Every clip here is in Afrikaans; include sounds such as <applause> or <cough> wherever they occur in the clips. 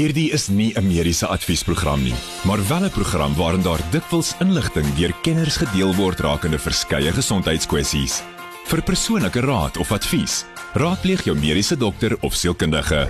Hierdie is nie 'n mediese adviesprogram nie, maar wel 'n program waarin daar dikwels inligting deur kenners gedeel word rakende verskeie gesondheidskwessies. Vir persoonlike raad of advies, raadpleeg jou mediese dokter of sielkundige.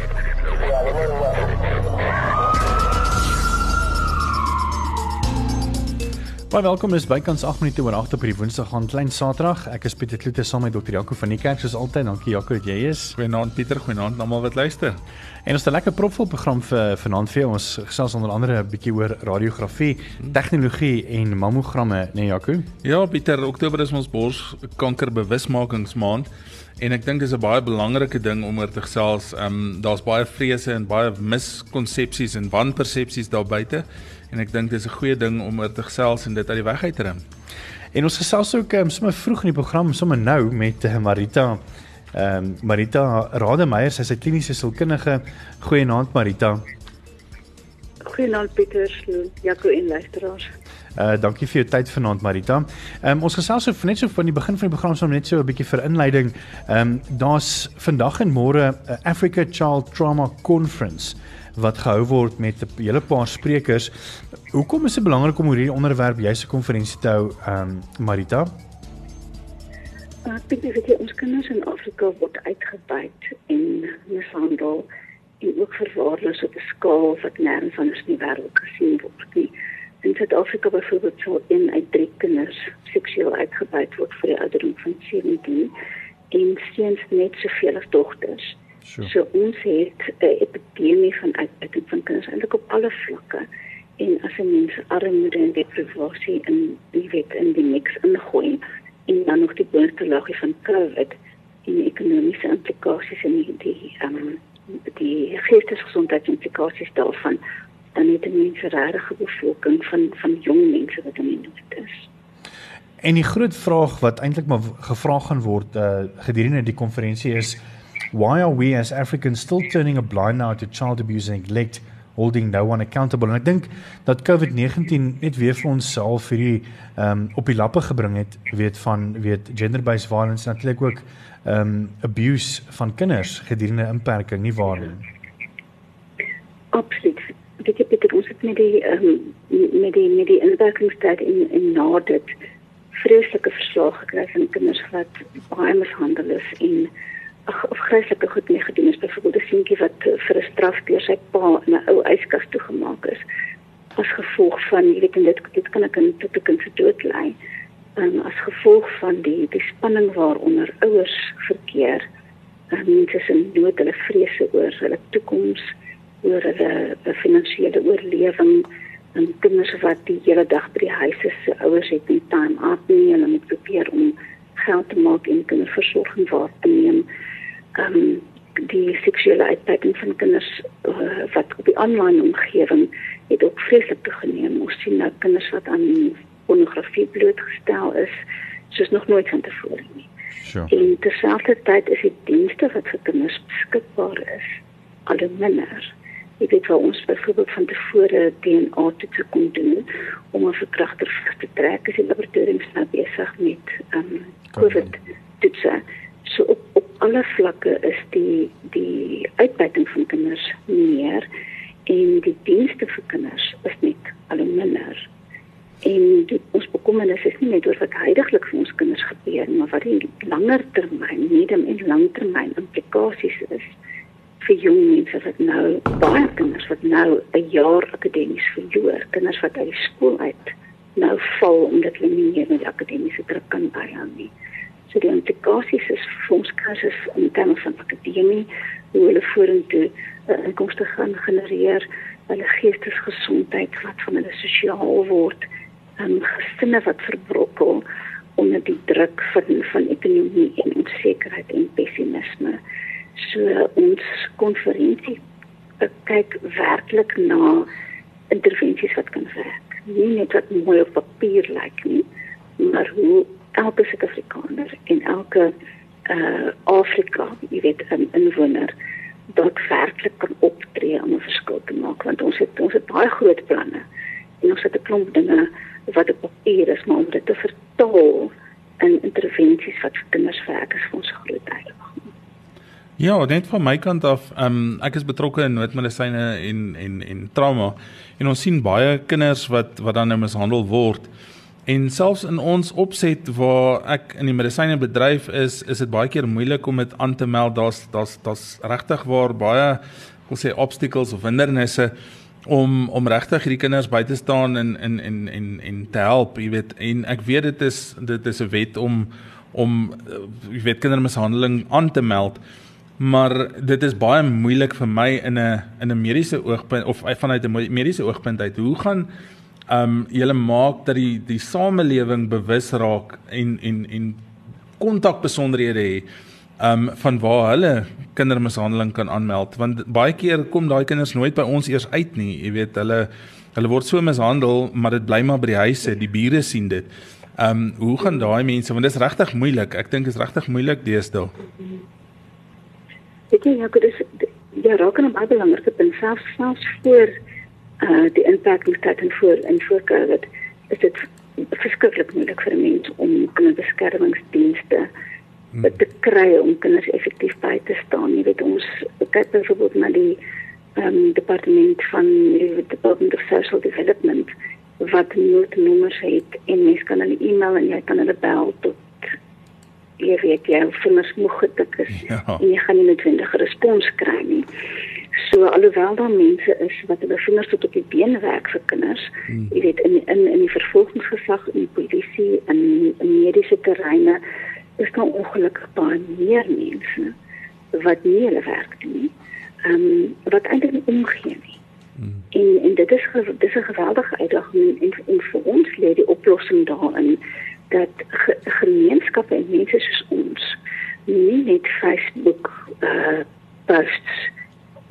Baie welkom is bykans 8 minute oor 8 op hierdie Woensdag aan klein Saterdag. Ek is Pieter Kloete saam met Dr. Jaco van die kerk soos altyd. Dankie Jaco dat jy is. Goeienaand Pieter, goeienaand almal wat luister. En ons het 'n lekker propvol program vir vanaand vir ons gesels onder andere 'n bietjie oor radiografie, tegnologie en mammogramme, né nee, Jaco? Ja, Pieter, Oktober is ons borskanker bewusmakingsmaand en ek dink dis 'n baie belangrike ding om oor te gesels. Ehm um, daar's baie vrese en baie miskonsepsies en wanpersepsies daar buite en ek dink dis 'n goeie ding om oor te gesels en dit uit die weg uit te ruim. En ons gesels ook um, sommer vroeg in die program sommer nou met uh, Marita ehm um, Marita Rademeier, sy is 'n kliniese sielkundige. Goeienaand Marita. Goeienaand Pieter, Jaco en luisteraars. Uh dankie vir jou tyd vanaand Marita. Ehm um, ons gesels so net so van die begin van die program so net so 'n bietjie vir inleiding. Ehm um, daar's vandag en môre 'n Africa Child Trauma Conference wat gehou word met 'n hele paar sprekers. Hoekom is dit belangrik om oor hierdie onderwerp 'n konferensie te hou, ehm um, Marita? Ek dink dit is ons kinders in Afrika word uitgebuit en mishandel en ook verwaarloos op 'n skaal wat nêrens anders in die wêreld gesien word nie. In Suid-Afrika byvoorbeeld sou een uit drie kinders seksueel uitgebuit word vir die ouderdom van 17 en seuns net soveel as dogters. Sure. So ons het 'n epidemie van uitbuiting van kinders eintlik op alle vlakke en as 'n mens armoede en deprivasie in die wet in die mix ingooi en dan nog die boonste van COVID en die ekonomiese implikasies en die die um, die geestesgesondheidsimplikasies daarvan dan het die mense regtig 'n bevolking van van jong mense wat in nood is. En die groot vraag wat eintlik maar gevra gaan word uh, gedurende die konferensie is why are we as Africans still turning a blind eye to child abuse and neglect holding no one accountable? En ek dink dat COVID-19 net weer vir ons self hierdie ehm um, op die lappe gebring het weet van weet gender based violence natuurlik ook ehm um, abuse van kinders gedurende inperking nie waar nie? Absoluut. Dit het dit ons het met die ehm um, met die met die inperkingstyd in in na dit vreeslike verslag gekry van kinders wat baie mishandel is en of gryslike goed mee gedoen is. Byvoorbeeld 'n seentjie wat eh, vir 'n straf deur sy pa in 'n ou yskas toegemaak is. As gevolg van jy weet dit dit kan ek tot 'n kind se dood lei. Um, as gevolg van die die spanning waaronder ouers verkeer. Um, mense se nood hulle vrese oor hulle toekoms oor hulle finansiële oorlewing. En kinders wat die hele dag by die huis is se ouers het nie time out nie. Hulle moet probeer om geld te maak en kinderversorging waar te neem um, die seksuele uitbuiting van kinders uh, wat op die aanlyn omgewing het ook vreeslik toegeneem. Ons sien nou kinders wat aan pornografie blootgestel is soos nog nooit tevore nie. Sure. En terselfdertyd is die dienste wat vir kinders beskikbaar is al minder. Ek weet wel ons byvoorbeeld van tevore DNA toets kon doen om 'n verkragter te trek. Is die laboratoriums nou besig met ehm um, COVID toetse. So op alle vlakke is die die uitbuiting van kinders meer en die dienste vir kinders is net al minder. En die, ons bekommernis is nie net oor wat heidaglik vir ons kinders gebeur nie, maar wat die langer termyn, medium en langtermyn implikasies is vir jong mense wat nou baie kinders wat nou 'n jaar akademies verloor, kinders wat uit skool uit nou val omdat hulle nie meer met akademiese druk kan byhou nie. So die implikasies is vir ons kursus in terme van akademie, hoe hulle vorentoe uh, inkomste gaan genereer, hulle geestesgesondheid wat van hulle sosiaal word, um, gesinne wat verbrokkel onder die druk van van ekonomie en onsekerheid en pessimisme. So ons konferensie kyk werklik na intervensies wat kan werk. Nie net wat mooi op papier lyk nie, maar hoe elke Suid-Afrikaner en elke uh Afrika, jy weet, 'n inwoner wat werklik kan optree om 'n verskil te maak want ons het ons het baie groot planne en ons het 'n klomp dinge wat op papier is maar om dit te vertaal in intervensies wat vir kinders werk is vir ons groot uitdaging. Ja, net van my kant af, um, ek is betrokke in noodmedisyne en en en trauma en ons sien baie kinders wat wat dan nou mishandel word. En selfs in ons opset waar ek in die medisynebedryf is, is dit baie keer moeilik om dit aan te meld. Daar's daar's daar's regtig waar baie wil sê obstacles of hindernisse om om regtig hierdie kinders by te staan en en en en en te help, jy weet. En ek weet dit is dit is 'n wet om om jy weet kindermishandeling aan te meld. Maar dit is baie moeilik vir my in 'n in 'n mediese oogpunt of vanuit 'n mediese oogpunt uit. Hoe gaan um julle maak dat die die samelewing bewus raak en en en kontak besonderhede hê um van waar hulle kindermishandeling kan aanmeld. Want baie keer kom daai kinders nooit by ons eers uit nie jy weet hulle hulle word so mishandel maar dit bly maar by die huise die bure sien dit. Um hoe gaan daai mense want dit is regtig moeilik ek dink is regtig moeilik deesdae. Ek dink ja dis ja raak 'n baie belangrike punt. Selfs selfs voor uh die inperkingstyd en voor en voor Covid is dit verskriklik moeilik vir mense om kinderbeskermingsdienste hmm. te kry om kinders effektief by te staan. Jy weet ons kyk byvoorbeeld na die ehm um, departement van die Department of Social Development wat noodnommers het en mense kan hulle e-mail en jy kan hulle bel tot jy weet jy vingers moeg getik is ja. en jy gaan nie noodwendige respons kry nie. So alhoewel daar mense is wat hulle vingers tot op die been werk vir kinders, hmm. jy weet in in in die vervolgingsgesag en die polisie en in mediese terreine is daar ongelukkig baie meer mense wat nie hulle werk doen nie. Ehm um, wat eintlik nie omgee nie. Hmm. En en dit is dit is 'n geweldige uitdaging en, en vir ons lê die oplossing daarin dat ge, gemeenskappe en mense soos ons nie net Facebook uh posts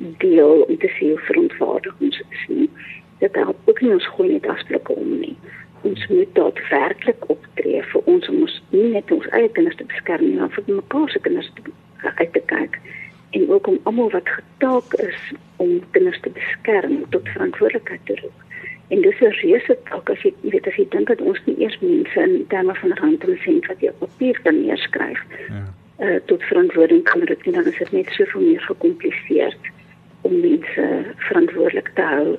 deel om te sien hoe verontwaardig ons is nie. Dit help ook nie ons gooi net afspreeke om nie ons moet daadwerklik optree vir ons om ons nie net ons eie kinders te beskerm nie, maar vir mekaar se kinders te uit te kyk en ook om almal wat getaak is om kinders te beskerm tot verantwoordelikheid te roep. En dis 'n reuse taak as jy weet as jy dink dat ons nie eers mense in terme van rand en sent wat jy op papier kan neerskryf. Ja. Uh, tot verantwoording kan dit nie dan is dit net soveel meer gekompliseerd om mense verantwoordelik te hou.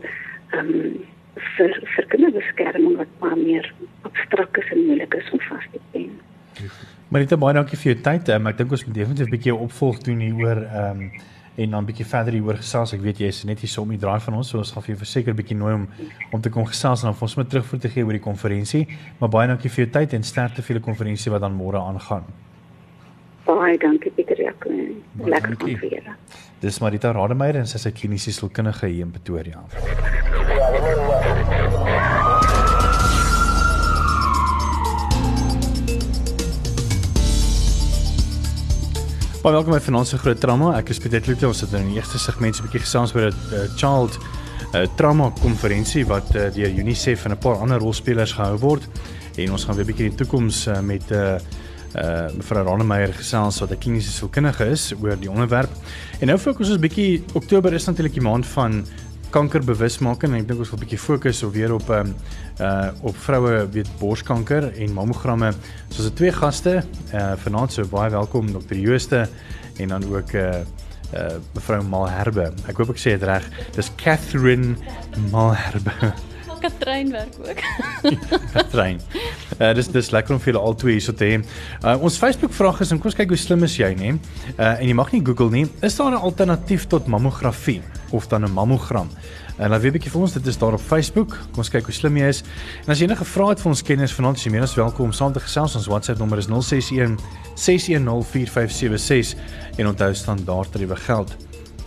Ehm um, vir vir kinderbeskerming wat maar meer abstrakt is en moeilik is om vas te pen. Marita baie dankie vir jou tyd. Um, ek dink ons moet definitief 'n bietjie opvolg doen hieroor ehm um, en dan 'n bietjie verder hieroor gesels. Ek weet jy is net hier so om die draai van ons, so ons gaan vir jou verseker 'n bietjie nooi om om te kom gesels en dan vir ons met terugvoer te gee oor die konferensie. Maar baie dankie vir jou tyd en sterkte vir die konferensie wat dan môre aangaan. Baie dankie Pieter Jacques. Lekker om vir julle. Dis Marita Rademeier en sy is 'n kliniese sielkundige hier in Pretoria. Baie welkom by Finansie Groot Trauma. Ek is Pieter Kloete. Ons het in die eerste segment 'n bietjie gesels oor 'n uh, child uh, trauma konferensie wat uh, deur UNICEF en 'n paar ander rolspelers gehou word. En ons gaan weer 'n bietjie in die toekoms uh, met 'n uh, uh mevrou Ranemeyer gesels wat 'n kliniese sielkundige is oor die onderwerp. En nou fokus ons bietjie Oktober is natuurlik die maand van kankerbewusmaking en ek dink ons wil 'n bietjie fokus op weer op um uh op vroue weet borskanker en mammogramme. So ons het twee gaste uh vanaand so baie welkom Dr. Jooste en dan ook uh uh mevrou Malherbe. Ek hoop ek sê dit reg. Dis Catherine Malherbe. <laughs> Katrein werk ook. <laughs> Katrein. Uh dis dis lekker om vir julle albei hier so te hê. Uh ons Facebook vraag is en kom ons kyk hoe slim is jy, nê? Uh en jy mag nie Google nie. Is daar 'n alternatief tot mammografie of dan 'n mammogram? En laat weet 'n bietjie vir ons, dit is daar op Facebook. Kom ons kyk hoe slim jy is. En as jy enige vrae het vir ons kenners vanaand, is jy meer as welkom om saam te gesels. Ons WhatsApp nommer is 061 6104576 en onthou standaard tariewe geld.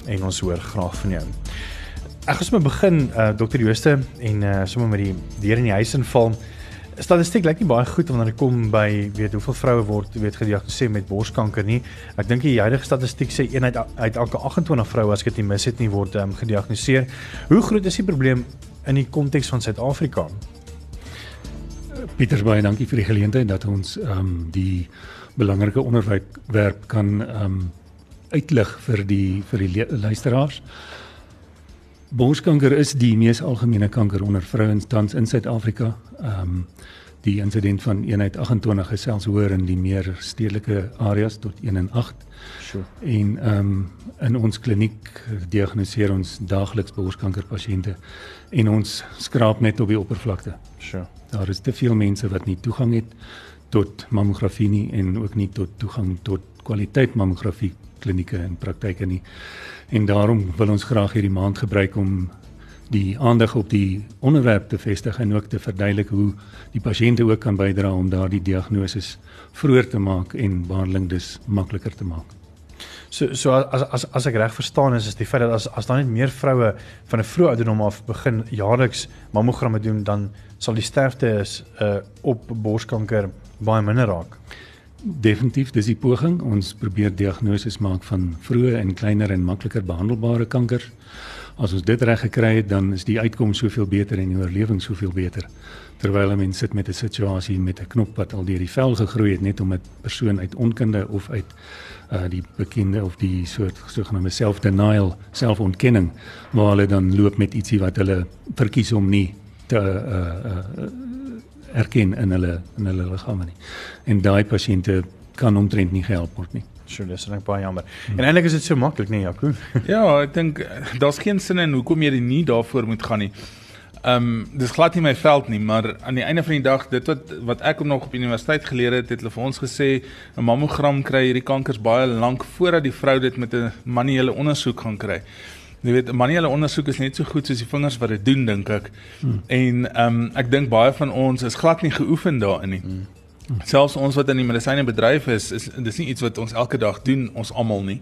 En ons hoor graag van jou. Ek gaan sommer begin uh Dr. Jooste en uh sommer met die deur in die huis inval. Statistiek lyk nie baie goed wanneer dit kom by weet hoeveel vroue word weet gediagnoseer met borskanker nie. Ek dink die huidige statistiek sê een uit uit elke 28 vroue as ek dit nie mis het nie word um, gediagnoseer. Hoe groot is die probleem in die konteks van Suid-Afrika? Pieter baie dankie vir die geleentheid dat ons ehm um, die belangrike onderwerp kan ehm um, uitlig vir die vir die luisteraars. Borskanker is die mees algemene kanker onder vrouens tans in Suid-Afrika. Ehm um, die insident van eenheid 28 is selfs hoër in die meer stedelike areas tot 1 in 8. Sure. En ehm um, in ons kliniek diagnoseer ons daagliks borskankerpasiënte en ons skraap net op die oppervlakte. Sure. Daar is te veel mense wat nie toegang het tot mammografie nie en ook nie tot toegang tot kwaliteit mammografie klinieke en praktyke nie. En daarom wil ons graag hierdie maand gebruik om die aandag op die onderwerp te vestig en ook te verduidelik hoe die pasiënte ook kan bydra om daardie diagnose vroeër te maak en behandeling dus makliker te maak. So so as as as ek reg verstaan is is die feit dat as as daar net meer vroue van 'n vroeë ouderdom af begin jaarliks mammogramme doen dan sal die sterfte is uh op borskanker baie minder raak. Definitief, dis die poging. Ons probeer diagnoses maak van vroeë en kleiner en makliker behandelbare kankers. As ons dit reg gekry het, dan is die uitkoms soveel beter en die oorlewing soveel beter. Terwyl 'n mens sit met 'n situasie met 'n knop wat al deur die vel gegroei het net om 'n persoon uit onkunde of uit uh die bekende of die soort sogenaamde self-denial, selfontkenning, waar hulle dan loop met ietsie wat hulle verkies om nie te uh uh erken in hulle in hulle liggame nie. En daai pasiënte kan omtrent nie gehelp word nie. Sure, dis net baie jammer. Hmm. En eintlik is dit so maklik, nee, Jaco. <laughs> ja, ek dink daar's geen sin in hoekom jy nie daarvoor moet gaan nie. Ehm um, dis glad nie my veld nie, maar aan die einde van die dag dit wat wat ek ook nog op universiteit geleer het, het hulle vir ons gesê 'n mammogram kry hierdie kankers baie lank voordat die vrou dit met 'n manuele ondersoek gaan kry. Jy weet, manuele ondersoek is net so goed soos die vingers wat dit doen, dink ek. Hmm. En ehm um, ek dink baie van ons is glad nie geoefen daarin nie. Hmm. Selfs ons wat in die medisynebedryf is, is dis nie iets wat ons elke dag doen, ons almal nie.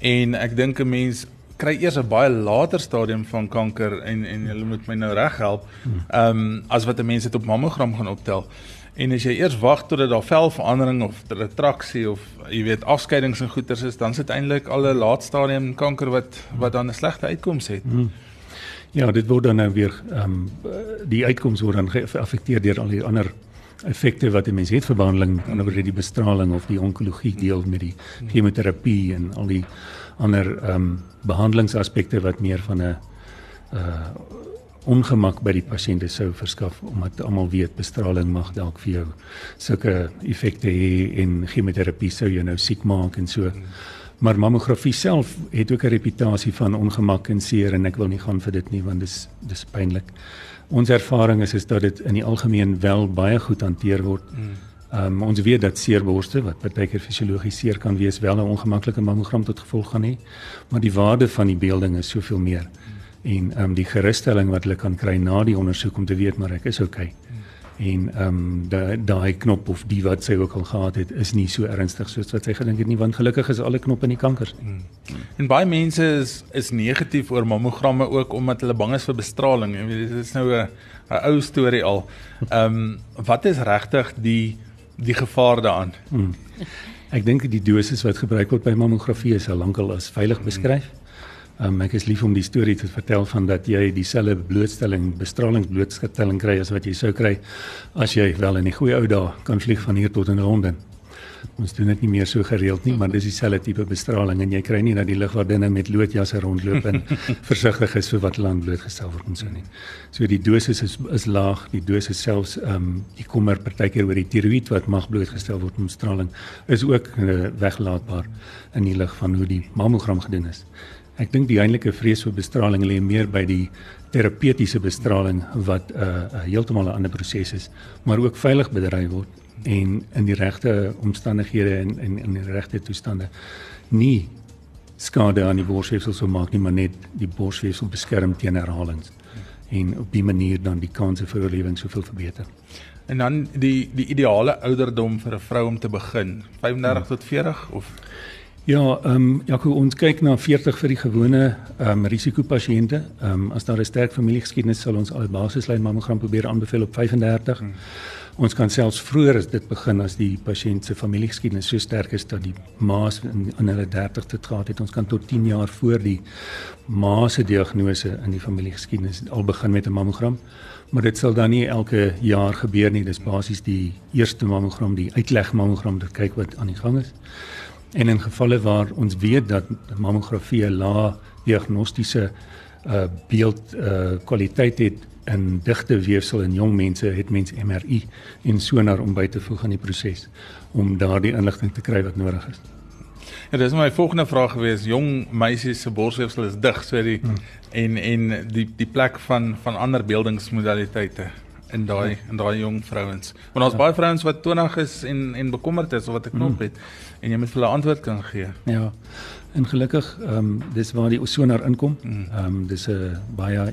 En ek dink 'n mens kry eers 'n baie later stadium van kanker en en hulle moet my nou reg help. Ehm um, as wat 'n mens dit op mammogram gaan optel. En as jy eers wag totdat daar velverandering of retraksie of jy weet afskeidings en goeters is, dan is dit eintlik al 'n laat stadium kanker wat wat dan 'n slegte uitkoms het. Hmm. Ja, dit word dan nou weer ehm um, die uitkoms word dan geaffekteer deur al die ander effekte wat 'n mens het vir behandeling, anderswoorde die bestraling of die onkologie deel met die chemoterapie en al die ander ehm um, behandelingsaspekte wat meer van 'n uh ongemak by die pasiënte sou verskaf omdat almal weet bestraling mag dalk vir jou sulke effekte hê en chemoterapie sou jou nou siek maak en so. Maar mammografie self het ook 'n reputasie van ongemak en seer en ek wil nie gaan vir dit nie want dis dis pynlik. Ons ervaring is is dat dit in die algemeen wel baie goed hanteer word. Hmm. Ehm um, ons weet dat seerborste wat partykeer fisiologies seer kan wees wel 'n ongemaklike mammogram tot gevolg gaan hê, maar die waarde van die beelding is soveel meer. Hmm. En ehm um, die gerusstelling wat hulle kan kry na die ondersoek om te weet maar ek is okay. Hmm en ehm um, daai daai knop of die wat sy ook al gehad het is nie so ernstig soos wat sy gedink het nie want gelukkig is alle knoppe in die kankers nie. Hmm. En baie mense is is negatief oor mammogramme ook omdat hulle bang is vir bestraling. Jy weet dit is nou 'n 'n ou storie al. Ehm um, wat is regtig die die gevaar daaraan? Hmm. Ek dink die dosis wat gebruik word by mammografie is al lankal as veilig beskryf. Hmm. Um, ek is lief om die storie te vertel van dat jy dieselfde blootstelling, bestralingsblootstelling kry as wat jy sou kry as jy wel in die goeie ou dae kan vlieg van hier tot in Londen. Ons doen dit nie meer so gereeld nie, maar dis dieselfde tipe bestraling en jy kry nie dat die lugwaardinne met loodjasse rondloop en <laughs> versigtig is vir wat land blootgestel word en so nie. So die dosis is is laag, die dosis selfs ehm um, die kommer partykeer oor die tiroïed wat mag blootgestel word aan straling is ook uh, weglaatbaar in die lig van hoe die mammogram gedoen is. Ek dink die eintlike vrees vir bestraling lê meer by die terapeutiese bestraling wat 'n uh, uh, heeltemal 'n ander proses is, maar ook veilig bedryf word en in die regte omstandighede en en in die regte toestande nie skade aan die borsweefsel sou maak nie, maar net die borsweefsel beskerm teen herhalings en op die manier dan die kanse vir oorlewing soveel verbeter. En dan die die ideale ouderdom vir 'n vrou om te begin, 35 ja. tot 40 of Ja, ehm um, ja, ons kyk na 40 vir die gewone ehm um, risikopasiënte. Ehm um, as daar 'n sterk familiegeskiedenis sal ons al basislyn mammogram probeer aanbeveel op 35. Hmm. Ons kan selfs vroeër as dit begin as die pasiënt se familiegeskiedenis so sterk is dat die ma in, in hulle 30 te gehad het. Ons kan tot 10 jaar voor die ma se diagnose in die familiegeskiedenis al begin met 'n mammogram. Maar dit sal dan nie elke jaar gebeur nie. Dis basies die eerste mammogram, die uitleg mammogram om te kyk wat aan die gang is. En in gevalle waar ons weet dat mammografie 'n lae diagnostiese uh beeld uh kwaliteit het in digte weefsel in jong mense het mens MRI en sonar om by te voeg aan die proses om daardie inligting te kry wat nodig is. Ja, dis my volgende vraag gewees. Jong meisies se borsweefsel is dig, so die hmm. en en die die plek van van ander beeldingsmodaliteite in daai in daai jong vrouens. Want daar's ja. baie vrouens wat 20 is en en bekommerd is of wat 'n knop hmm. het mm. en jy moet vir hulle antwoord kan gee. Ja. En gelukkig ehm um, dis waar die sonar inkom. Hmm. Ehm um, dis 'n baie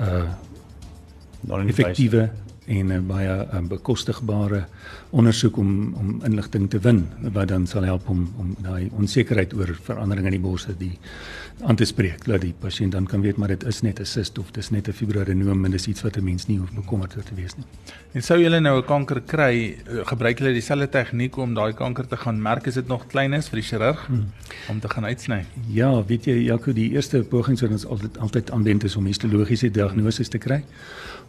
uh effektiewe en 'n baie um, bekostigbare ondersoek om om inligting te win wat dan sal help om om daai onsekerheid oor veranderinge in die borste die aan te spreek dat die pasiënt dan kan weet maar dit is net 'n cyst of dis net 'n fibroadenoom en dis iets wat 'n mens nie hoef bekommerd oor te wees nie. En sou julle nou 'n kanker kry, eh, gebruik julle dieselfde tegniek om daai kanker te gaan merk as dit nog klein is vir die chirurg hmm. om te gaan uitsny? Ja, weet jy Jaco, die eerste pogings wat ons altyd altyd aanwend is om histologiese diagnose te kry.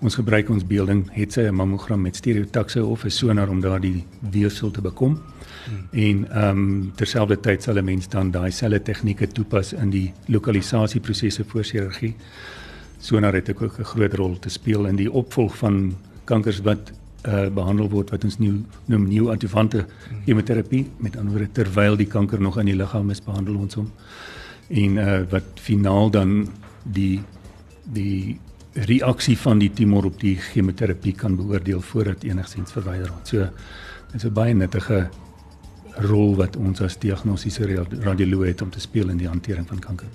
Ons gebruik ons beelding, het sy 'n mammogram met stereotaxe of 'n sonar om daardie weefsel te bekom. Hmm. En ehm um, terselfdertyd sal 'n mens dan daai selfde tegnieke toepas in die lokalisasieprosesse voor chirurgie. Sonar het ook 'n groot rol te speel in die opvolg van kankers wat uh behandel word wat ons nieuw noem nieuw adjuvante hmm. chemoterapie met ander woorde terwyl die kanker nog in die liggaam is behandel ons hom en uh wat finaal dan die die reaksie van die tumor op die chemoterapie kan beoordeel voordat enigsins verwyder word. So dit is 'n baie nuttige rol wat ons as diagnostiese radioloog het om te speel in die hantering van kanker.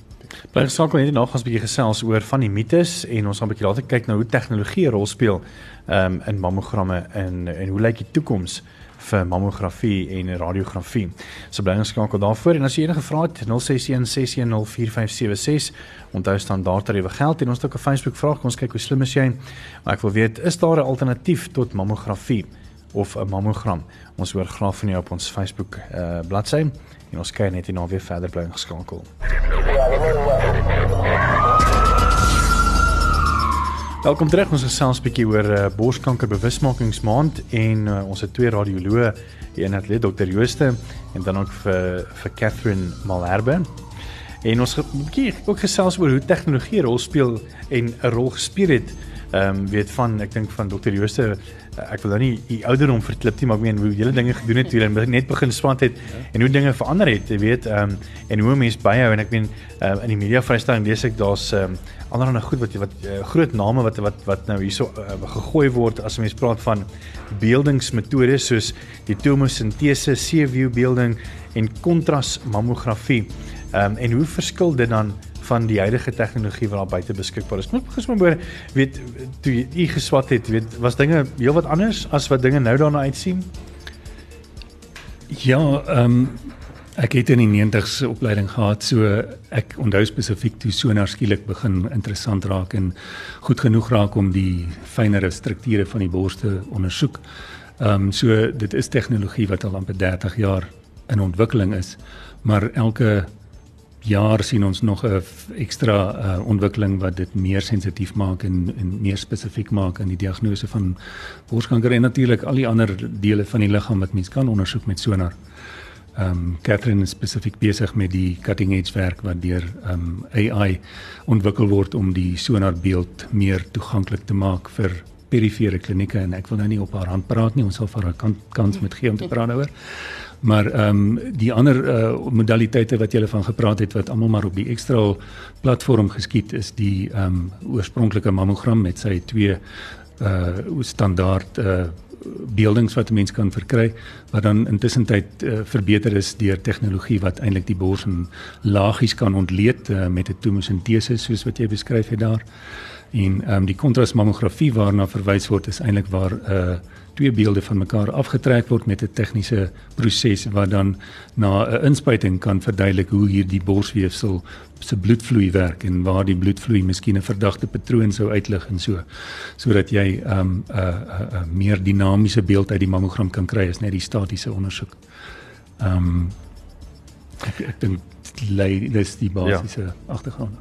Bly gesakel net nog ons 'n bietjie gesels oor van die mites en ons gaan 'n bietjie later kyk na hoe tegnologie 'n rol speel um, in mammogramme en en hoe lyk die toekoms vir mammografie en radiografie. So bly ons skakel daarvoor en as jy enige vrae het 0616104576 onthou standaard tariewe geld en ons het ook 'n Facebook vraag ons kyk hoe slim is jy. Maar ek wil weet is daar 'n alternatief tot mammografie of 'n mammogram? Ons hoor graag van jou op ons Facebook uh, bladsy en ons kyk net hierna weer verder bly geskakel Welkom terug ons gesels 'n bietjie oor uh, borskanker bewusmakingsmaand en uh, ons het twee radioloë een atleet Dr Jooste en dan ook vir vir Catherine Malherbe En ons bietjie ook gesels oor hoe tegnologie 'n rol speel en 'n rol gespeel het. Ehm um, weet van ek dink van Dr. Jooste eh, ek wil nou nie u ouderdom verklip nie maar ek meen hoe julle dinge gedoen het toe julle net begin span het en hoe dinge verander het jy weet ehm um, en hoe mense byhou en ek meen uh, in die media vrystelling lees ek daar's ehm um, allerlei goed wat wat uh, groot name wat wat wat nou hierso uh, gegooi word as mense praat van beeldingsmetodes soos die tomosintese, C-view beelding en kontras mammografie. Ehm um, en hoe verskil dit dan van die huidige tegnologie wat daar buite beskikbaar is? Moet gesien maar weet toe u geswat het, weet was dinge heelwat anders as wat dinge nou daarna uitsien? Ja, ehm um, ek het in die 90s opleiding gehad, so ek onthou spesifiek toe sonar skielik begin interessant raak en goed genoeg raak om die fynere strukture van die borste ondersoek. Ehm um, so dit is tegnologie wat al amper 30 jaar in ontwikkeling is, maar elke jaar sien ons nog 'n ekstra uh, ontwikkeling wat dit meer sensitief maak en en meer spesifiek maak in die diagnose van borskanker en natuurlik al die ander dele van die liggaam wat mens kan ondersoek met sonar. Ehm um, Catherine is spesifiek besig met die cutting edge werk wat deur ehm um, AI ontwikkel word om die sonar beeld meer toeganklik te maak vir perifere klinieke en ek wil nou nie op haar hand praat nie ons sal vir haar kan, kans met gee om te praat daaroor. Maar ehm um, die ander uh, modaliteite wat jy van gepraat het wat almal maar op die ekstra platform geskied is die ehm um, oorspronklike mammogram met sy twee uh standaard uh beeldings wat 'n mens kan verkry wat dan intussen tyd uh, verbeter is deur tegnologie wat eintlik die bors in laagies kan ontleed uh, met 'n tomosintese soos wat jy beskryf het daar. En ehm um, die kontrasmammografie waarna verwys word is eintlik waar 'n uh, twee beelde van mekaar afgetrek word met 'n tegniese proses wat dan na 'n inspuiting kan verduidelik hoe hierdie borsweefsel se bloedvloei werk en waar die bloedvloei miskien 'n verdagte patroon sou uitlig en so sodat jy 'n um, 'n 'n 'n meer dinamiese beeld uit die mammogram kan kry as net die statiese ondersoek. Ehm um, ek ek dink lei dis die basiese ja. agtergrond.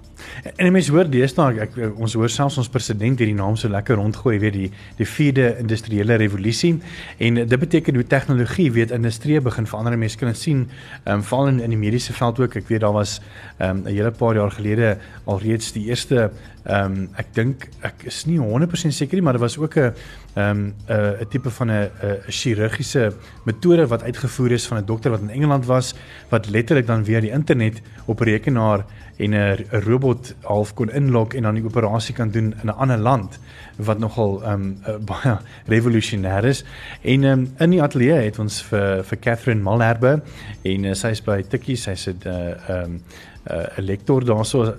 En mense hoor deesdae ek ons hoor selfs ons president hierdie naam so lekker rondgooi weet die die vierde industriële revolusie. En dit beteken hoe tegnologie weet industrie begin verander. mense kan dit sien ehm um, val in in die mediese veld ook. Ek weet daar was ehm um, 'n hele paar jaar gelede alreeds die eerste Ehm um, ek dink ek is nie 100% seker nie, maar daar was ook 'n ehm um, 'n 'n tipe van 'n 'n chirurgiese metode wat uitgevoer is van 'n dokter wat in Engeland was wat letterlik dan via die internet op 'n rekenaar en 'n 'n robot half kon inlok en dan die operasie kan doen in 'n ander land wat nogal ehm um, <laughs> baie revolusionêr is. En ehm um, in die ateljee het ons vir vir Catherine Malherbe en uh, sy is by Tikkie, sy's 'n uh, ehm um, 'n uh, lektor daarso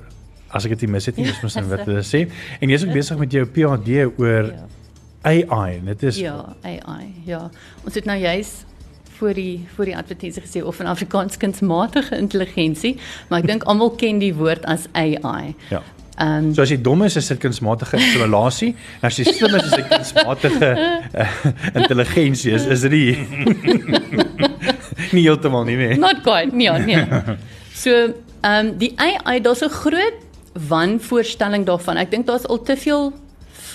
as ek dit mis het nie, dis mos net wat hulle sê. En jy's ook besig met jou PhD oor ja. AI. Dit is Ja, AI. Ja. Ons het nou juis voor die voor die advertensie gesê of in Afrikaans kunsmatige intelligensie, maar ek dink <laughs> almal ken die woord as AI. Ja. Ehm um, so as jy dom is, is dit kunsmatige intelligensie. As jy slim is, is dit kunsmatige uh, <laughs> intelligensie. Is is dit nie? <laughs> nie heeltemal nie, nee. Not quite. Nee, nee. So, ehm um, die AI, daar's 'n groot wanvoorstelling daarvan. Ek dink daar's al te veel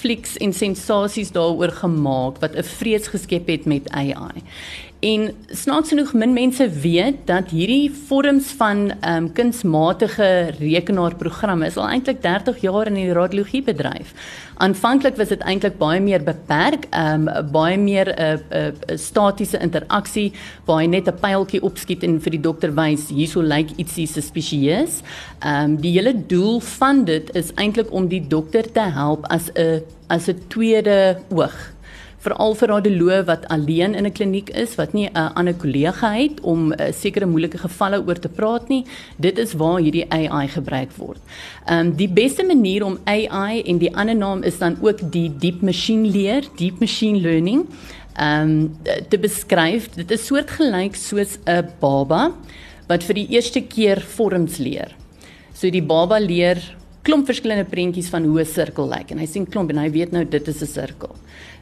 flieks en sensasies daaroor gemaak wat 'n vrees geskep het met AI. En snaaks genoeg min mense weet dat hierdie vorms van ehm um, kunsmatige rekenaarprogramme is al eintlik 30 jaar in die radiologiebedryf. Aanvanklik was dit eintlik baie meer beperk, ehm um, baie meer 'n uh, 'n uh, uh, statiese interaksie waar jy net 'n pyltjie opskiet en vir die dokter wys hierso lyk ietsie suspicieus. Ehm um, die hele doel van dit is eintlik om die dokter te help as 'n as 'n tweede oog veral vir radioloë wat alleen in 'n kliniek is wat nie 'n ander kollega het om uh, sekere moeilike gevalle oor te praat nie. Dit is waar hierdie AI gebruik word. Ehm um, die beste manier om AI en die ander naam is dan ook die deep machine leer, deep machine learning. Ehm um, te beskryf, dit is soortgelyk soos 'n baba wat vir die eerste keer vorms leer. So die baba leer klomp verskillende prentjies van hoe 'n sirkel lyk en hy sien klomp en hy weet nou dit is 'n sirkel.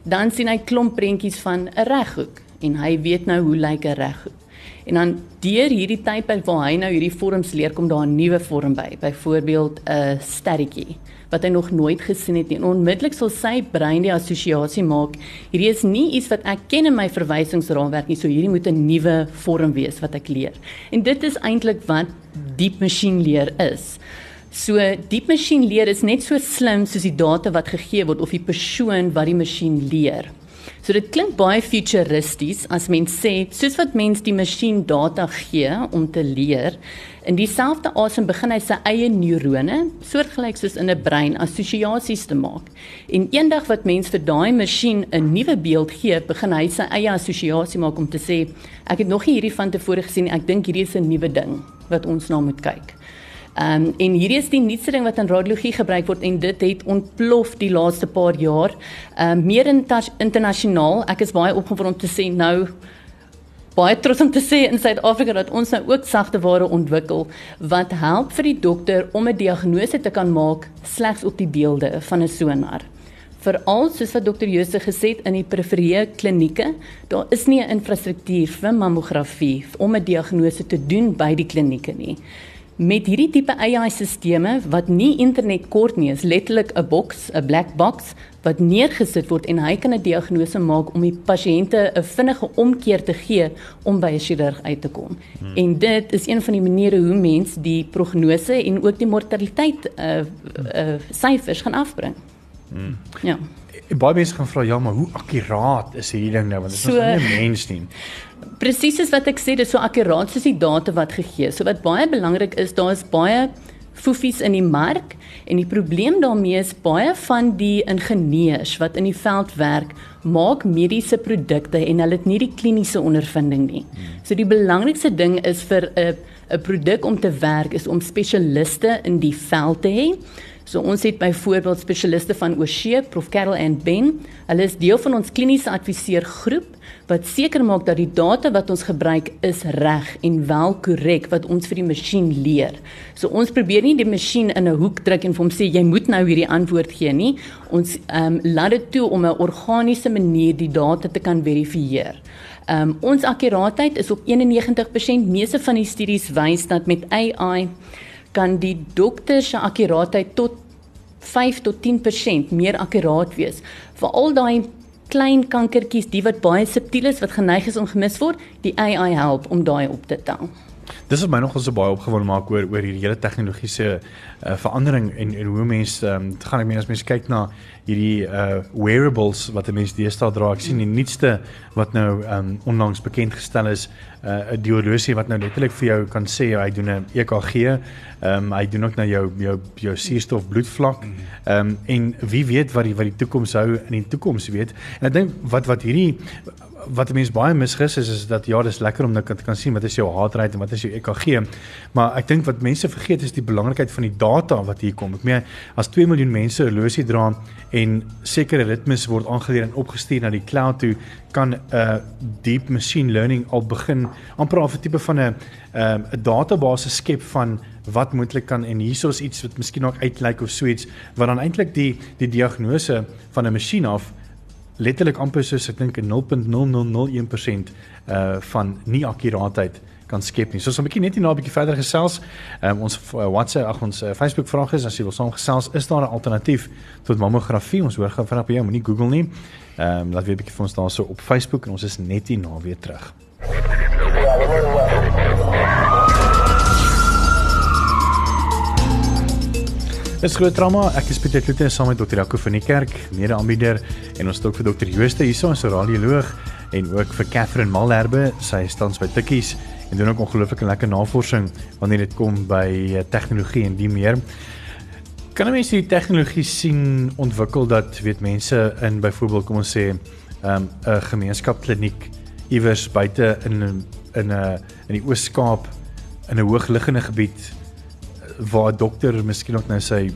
Dan sien hy klomp prentjies van 'n reghoek en hy weet nou hoe lyk 'n reghoek. En dan deur hierdie tydperk waar hy nou hierdie vorms leer kom daar 'n nuwe vorm by, byvoorbeeld 'n sterretjie wat hy nog nooit gesien het nie. En onmiddellik sal sy brein die assosiasie maak, hierdie is nie iets wat ek ken in my verwysingsraamwerk nie, so hierdie moet 'n nuwe vorm wees wat ek leer. En dit is eintlik wat diep masjienleer is. So diep masjien leer is net so slim soos die data wat gegee word of die persoon wat die masjien leer. So dit klink baie futuristies as mens sê soos wat mens die masjien data gee om te leer, in dieselfde asem begin hy sy eie neurone, soortgelyk soos in 'n brein, assosiasies te maak. En eendag wat mens vir daai masjien 'n nuwe beeld gee, begin hy sy eie assosiasie maak om te sê ek het nog nie hierdie van tevore gesien nie, ek dink hierdie is 'n nuwe ding wat ons na moet kyk. Ehm um, en hierdie is die nuutste ding wat in radiologie gebruik word en dit het ontplof die laaste paar jaar. Ehm um, meer internasionaal. Ek is baie opgewonde om te sê nou baie trots om te sê in Suid-Afrika dat ons nou ook sagte ware ontwikkel wat help vir die dokter om 'n diagnose te kan maak slegs op die beelde van 'n sonar. Veral soos wat dokter Jose gesê het in die periferie klinieke, daar is nie 'n infrastruktuur vir mammografie om 'n diagnose te doen by die klinieke nie met hierdie tipe AI-sisteme wat nie internet kort nie, is letterlik 'n boks, 'n black box wat neergesit word en hy kan 'n diagnose maak om die pasiënte 'n vinnige omkeer te gee om by 'n chirurg uit te kom. Hmm. En dit is een van die maniere hoe mens die prognose en ook die mortaliteit uh uh syfers gaan afbring. Hmm. Ja. Baie mense gaan vra ja, maar hoe akkuraat is hierdie ding nou want dit is so, nie 'n mens nie presies is wat ek sê, dis so akkuraat soos die data wat gegee is. So wat baie belangrik is, daar is baie foefies in die mark en die probleem daarmee is baie van die ingenieurs wat in die veld werk, maak mediese produkte en hulle het nie die kliniese ondervinding nie. So die belangrikste ding is vir 'n 'n produk om te werk is om spesialiste in die veld te hê. So ons het byvoorbeeld spesialiste van Oshee, Prof Carol and Ben. Hulle is deel van ons kliniese adviseergroep wat seker maak dat die data wat ons gebruik is reg en wel korrek wat ons vir die masjien leer. So ons probeer nie die masjien in 'n hoek druk en vir hom sê jy moet nou hierdie antwoord gee nie. Ons ehm um, laat dit toe om 'n organiese manier die data te kan verifieer. Ehm um, ons akkuraatheid is op 91%. Meeste van die studies wys dat met AI kan die dokter se akkuraatheid tot 5 tot 10% meer akkuraat wees. Veral daai klein kankertjies, die wat baie subtiel is wat geneig is om gemis word, die AI help om daai op te tel. Dis wat my nogal so baie opgewonde maak oor oor hierdie hele tegnologiese uh, verandering en en hoe mense um, gaan ek meen as mense kyk na hierdie uh wearables wat 'n mens deesdae dra. Ek sien die nuutste wat nou um onlangs bekend gestel is, uh 'n diorlosie wat nou letterlik vir jou kan sê hy doen 'n EKG. Um hy doen ook nou jou jou jou suurstof bloedvlak. Um en wie weet wat die wat die toekoms hou in die toekoms weet. En ek dink wat wat hierdie wat mense baie misgis is is dat ja, dis lekker om te kan sien wat is jou heart rate en wat is jou EKG. Maar ek dink wat mense vergeet is die belangrikheid van die data wat hier kom. Ek meen as 2 miljoen mense 'n horlosie dra en sekere ritmes word aangeleer en opgestuur na die cloud toe, kan 'n uh, deep machine learning al begin amper 'n tipe van 'n um, 'n database skep van wat moontlik kan en hiersoos iets wat miskien ook uitlyk of so iets wat dan eintlik die die diagnose van 'n masjien af letterlik amper soos ek dink 0.0001% uh van nie akkuraatheid kan skep nie. So ons 'n bietjie net hier na 'n bietjie verder gesels. Um, ons uh, WhatsApp, ag ons uh, Facebook vraag is as jy wil saamgesels, is daar 'n alternatief tot mammografie? Ons hoor gou vinnig by jou, moenie Google nie. Ehm um, laat weet 'n bietjie vir ons daarso op Facebook en ons is net hier na weer terug. Dis groot drama. Ek is Pieter Kloete saam met Dr. Jaco van die kerk, mede-aanbieder en ons het ook vir Dr. Jooste hierso as 'n radioloog en ook vir Catherine Malherbe, sy staan by Tikkies en doen ook ongelooflike lekker navorsing wanneer dit kom by eh, tegnologie en die meer. Kan 'n mens die tegnologie sien ontwikkel dat weet mense in byvoorbeeld kom ons sê 'n um, 'n gemeenskapskliniek iewers buite in in 'n in die Oos-Kaap in 'n hoogliggende gebied waar dokter miskien ook nou sy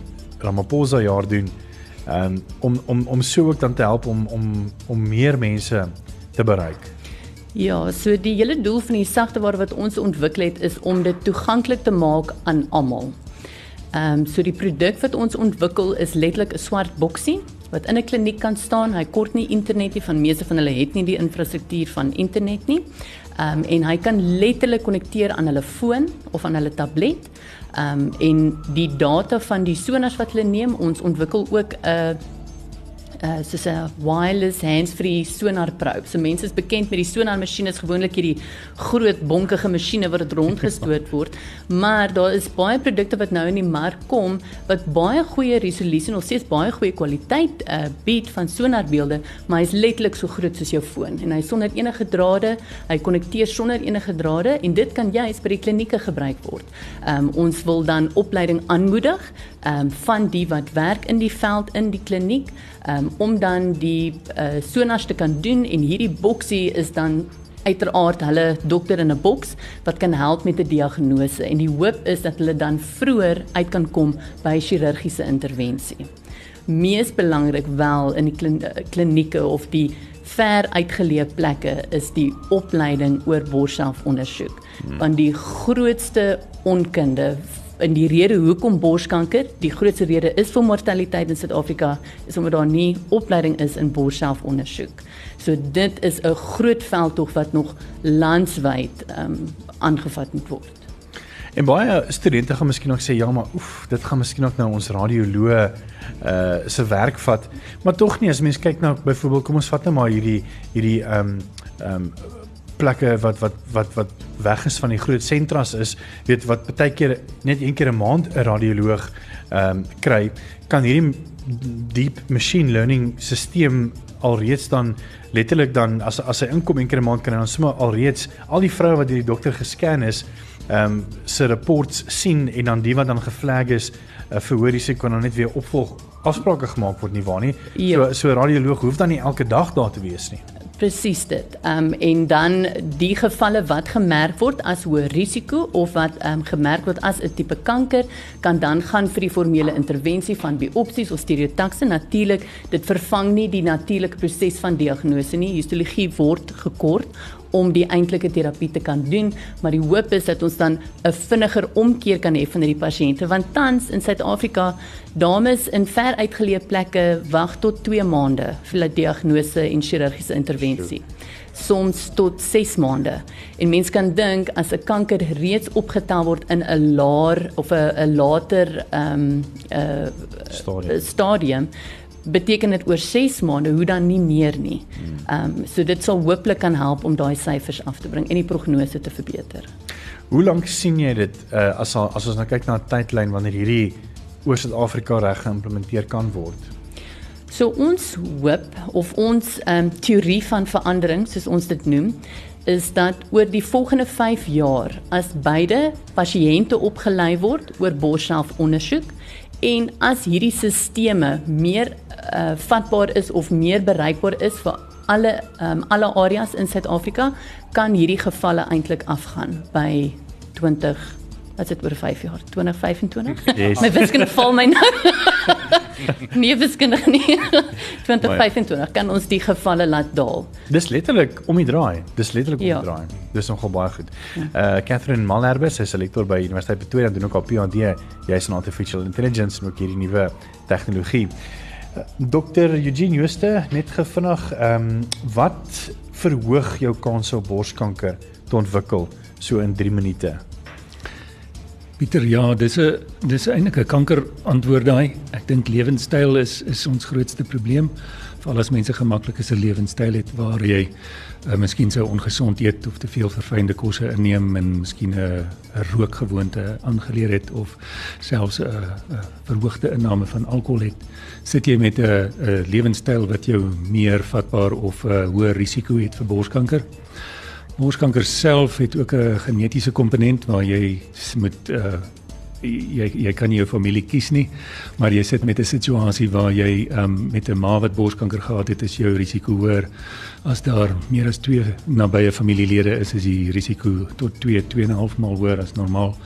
Ramaphosa jaar doen um, om om om so ook dan te help om om om meer mense te bereik. Ja, so die hele doel van die sagteware wat ons ontwikkel het is om dit toeganklik te maak aan almal. Ehm um, so die produk wat ons ontwikkel is letterlik 'n swart boksie wat in 'n kliniek kan staan. Hy kort nie internet nie van meeste van hulle het nie die infrastruktuur van internet nie. Ehm um, en hy kan letterlik konnekteer aan hulle foon of aan hulle tablet. Ehm um, en die data van die sonars wat hulle neem, ons ontwikkel ook 'n uh soos 'n wireless hands-free sonar probe. So mense is bekend met die sonar masjiene is gewoonlik hierdie groot bonkige masjiene wat rondgestoot word, <laughs> maar daar is baie produkte wat nou in die mark kom wat baie goeie resolusie en ons sê baie goeie kwaliteit uh bied van sonarbeelde, maar hy's letterlik so groot soos jou foon en hy sonder enige drade, hy konnekteer sonder enige drade en dit kan jy by die klinieke gebruik word. Um ons wil dan opleiding aanmoedig um van die wat werk in die veld in die kliniek um, om dan die uh, sonars te kan doen en hierdie boksie is dan uiteraard hulle dokter in 'n boks wat kan help met 'n diagnose en die hoop is dat hulle dan vroeër uit kan kom by chirurgiese intervensie. Mees belangrik wel in die eh, klinieke of die ver uitgeleë plekke is die opleiding oor borsselfondersoek. Hmm. Want die grootste onkunde in die rede hoekom borskanker die grootste rede is vir mortaliteit in Suid-Afrika is omdat daar nie opleiding is in borsselfondersoek. So dit is 'n groot veldtog wat nog landwyd ehm um, aangevat moet word. En baie studente gaan miskien ook sê ja, maar oef, dit gaan miskien ook nou ons radioloë uh se werk vat. Maar tog nie as mens kyk na byvoorbeeld kom ons vat nou maar hierdie hierdie ehm um, ehm um, plekke wat wat wat wat weg is van die groot sentras is, weet wat baie keer net een keer 'n maand 'n radioloog ehm um, kry, kan hierdie deep machine learning stelsel alreeds dan letterlik dan as as hy inkom een keer 'n maand kan hy dan sommer alreeds al die vroue wat deur die dokter gescan is, ehm um, se reports sien en dan die wat dan geflag is uh, vir hoë risiko kan dan net weer opvolg afsprake gemaak word nie waar nie. Ja. So so 'n radioloog hoef dan nie elke dag daar te wees nie. Presies dit. Ehm um, en dan die gevalle wat gemerk word as hoë risiko of wat ehm um, gemerk word as 'n tipe kanker kan dan gaan vir die formele intervensie van biopsies of stereotakse. Natuurlik, dit vervang nie die natuurlike proses van diagnose nie. Histologie word gekort om die eintlike terapie te kan doen, maar die hoop is dat ons dan 'n vinniger omkeer kan hê van hierdie pasiënte want tans in Suid-Afrika dames in ver uitgeleë plekke wag tot 2 maande vir 'n diagnose en chirurgiese intervensie. Soms tot 6 maande. En mense kan dink as 'n kanker reeds opgetel word in 'n laer of 'n later ehm um, uh, stadium. stadium beteken dit oor 6 maande hoe dan nie meer nie. Ehm um, so dit sal hooplik kan help om daai syfers af te bring en die prognose te verbeter. Hoe lank sien jy dit uh, as as ons nou kyk na 'n tydlyn wanneer hierdie oor Suid-Afrika reg geïmplementeer kan word? So ons hoop of ons ehm um, teorie van verandering soos ons dit noem is dat oor die volgende 5 jaar as beide pasiënte opgelei word oor borsselfondersoek en as hierdie sisteme meer uh, vatbaar is of meer bereikbaar is vir alle um, alle areas in Suid-Afrika kan hierdie gevalle eintlik afgaan by 20 wat dit oor 5 jaar? 2025 yes. <laughs> my wiskunde val my nou. <laughs> Nie wiskunde nie. <laughs> 2025 kan ons die gevalle laat daal. Dis letterlik om die draai. Dis letterlik om ja. die draai. Dis nogal baie goed. Ja. uh Catherine Malherbe sy is 'n lektor by Universiteit Pretoria en doen ook al PhD jy's in artificial intelligence en ook hierdie nuwe tegnologie. Uh, Dr Eugene Jooste net gevinnig ehm um, wat verhoog jou kans op borskanker te ontwikkel so in 3 minute Pieter, ja, dis 'n dis eintlik 'n kanker antwoord daai. Ek dink lewenstyl is is ons grootste probleem. Veral as mense gemaklik 'n lewenstyl het waar jy uh, miskien sou ongesond eet of te veel verfynde kosse inneem en miskien 'n 'n rookgewoonte aangeleer het of selfs 'n 'n verhoogde inname van alkohol het, sit jy met 'n 'n lewenstyl wat jou meer vatbaar of 'n hoër risiko het vir borskanker. Borskanker self het ook 'n genetiese komponent waar jy moet uh jy jy kan nie jou familie kies nie, maar jy sit met 'n situasie waar jy um met 'n ma wat borskanker gehad het, is jou risiko hoër. As daar meer as 2 nabye familielede is, is die risiko tot 2 2.5 maal hoër as normaal.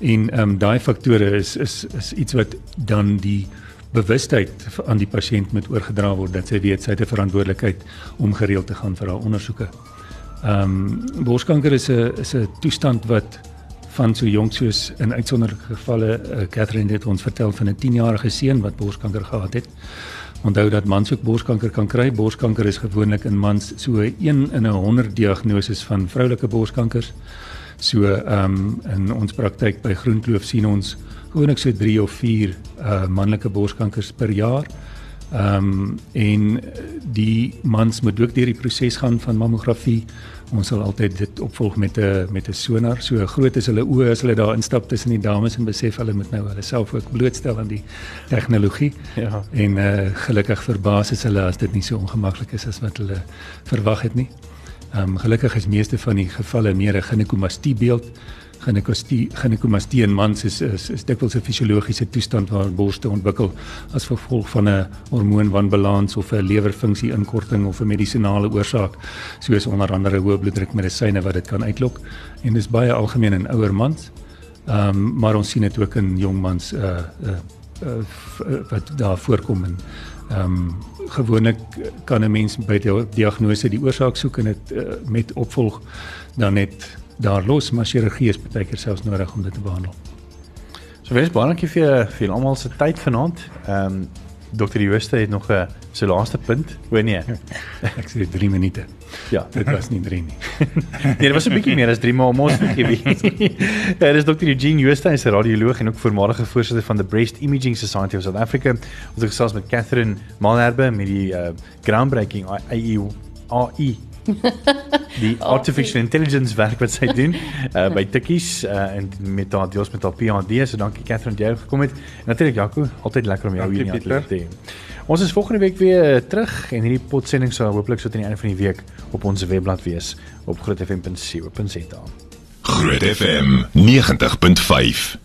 En um daai faktore is is is iets wat dan die bewustheid aan die pasiënt moet oorgedra word dat sy weet sy het 'n verantwoordelikheid om gereeld te gaan vir haar ondersoeke. Ehm um, borskanker is 'n is 'n toestand wat van so jonk soos in uitsonderlike gevalle uh, Catherine het ons vertel van 'n 10-jarige seun wat borskanker gehad het. Onthou dat mans ook borskanker kan kry. Borskanker is gewoonlik in mans so 1 in 'n 100 diagnoses van vroulike borskankers. So ehm um, in ons praktyk by Groenkloof sien ons gewoonlik so 3 of 4 uh, eh, manlike borskankers per jaar. Ehm um, en die mans moet ook deur die proses gaan van mammografie. Ons sal altyd dit opvolg met 'n met 'n sonar. So groot is hulle oë as hulle daar instap tussen die dames en besef hulle moet nou hulle self ook blootstel aan die tegnologie. Ja. En uh gelukkig verbaas is hulle as dit nie so ongemaklik is as wat hulle verwag het nie. Ehm um, gelukkig is meeste van die gevalle meer 'n ginekomastie beeld ginekomastie ginekomastie in mans is is, is dikwels 'n fisiologiese toestand waar borste ontwikkel as gevolg van 'n hormoonwanbalans of 'n lewerfunksie inkorting of 'n medisonale oorsaak soos onder andere hoë bloeddrukmedisyne wat dit kan uitlok en dis baie algemeen in ouer mans. Ehm um, maar ons sien dit ook in jong mans uh, uh, uh wat daar voorkom en ehm um, gewoonlik kan 'n mens by die diagnose die oorsaak soek en dit uh, met opvolg dan net daar los, maar chirurgie is baie keer selfs nodig om dit te behandel. So wees baie dankie vir vir almal se tyd vanaand. Ehm um, Dr. Jooste het nog 'n sy laaste punt. O nee. <laughs> Ek sê 3 minute. Ja, dit was nie 3 nie. <laughs> nee, dit was 'n bietjie meer as 3 maar ons bietjie weet. <laughs> ja, dis Dr. Eugene Jooste, hy's 'n radioloog en ook voormalige voorsitter van the Breast Imaging Society of South Africa. Ons het gesels met Catherine Malherbe met die uh, groundbreaking AI AI die <laughs> artificial intelligence werk wat sy <laughs> doen uh, by Tikkies uh, en met haar deels met haar PhD. So dankie Catherine dat jy gekom het. Natuurlik Jaco, altyd lekker om jou hier in die te hê. Ons is volgende week weer terug en hierdie potsending sal hopelik so teen die einde van die week op ons webblad wees op grootfm.co.za. Groot FM 90.5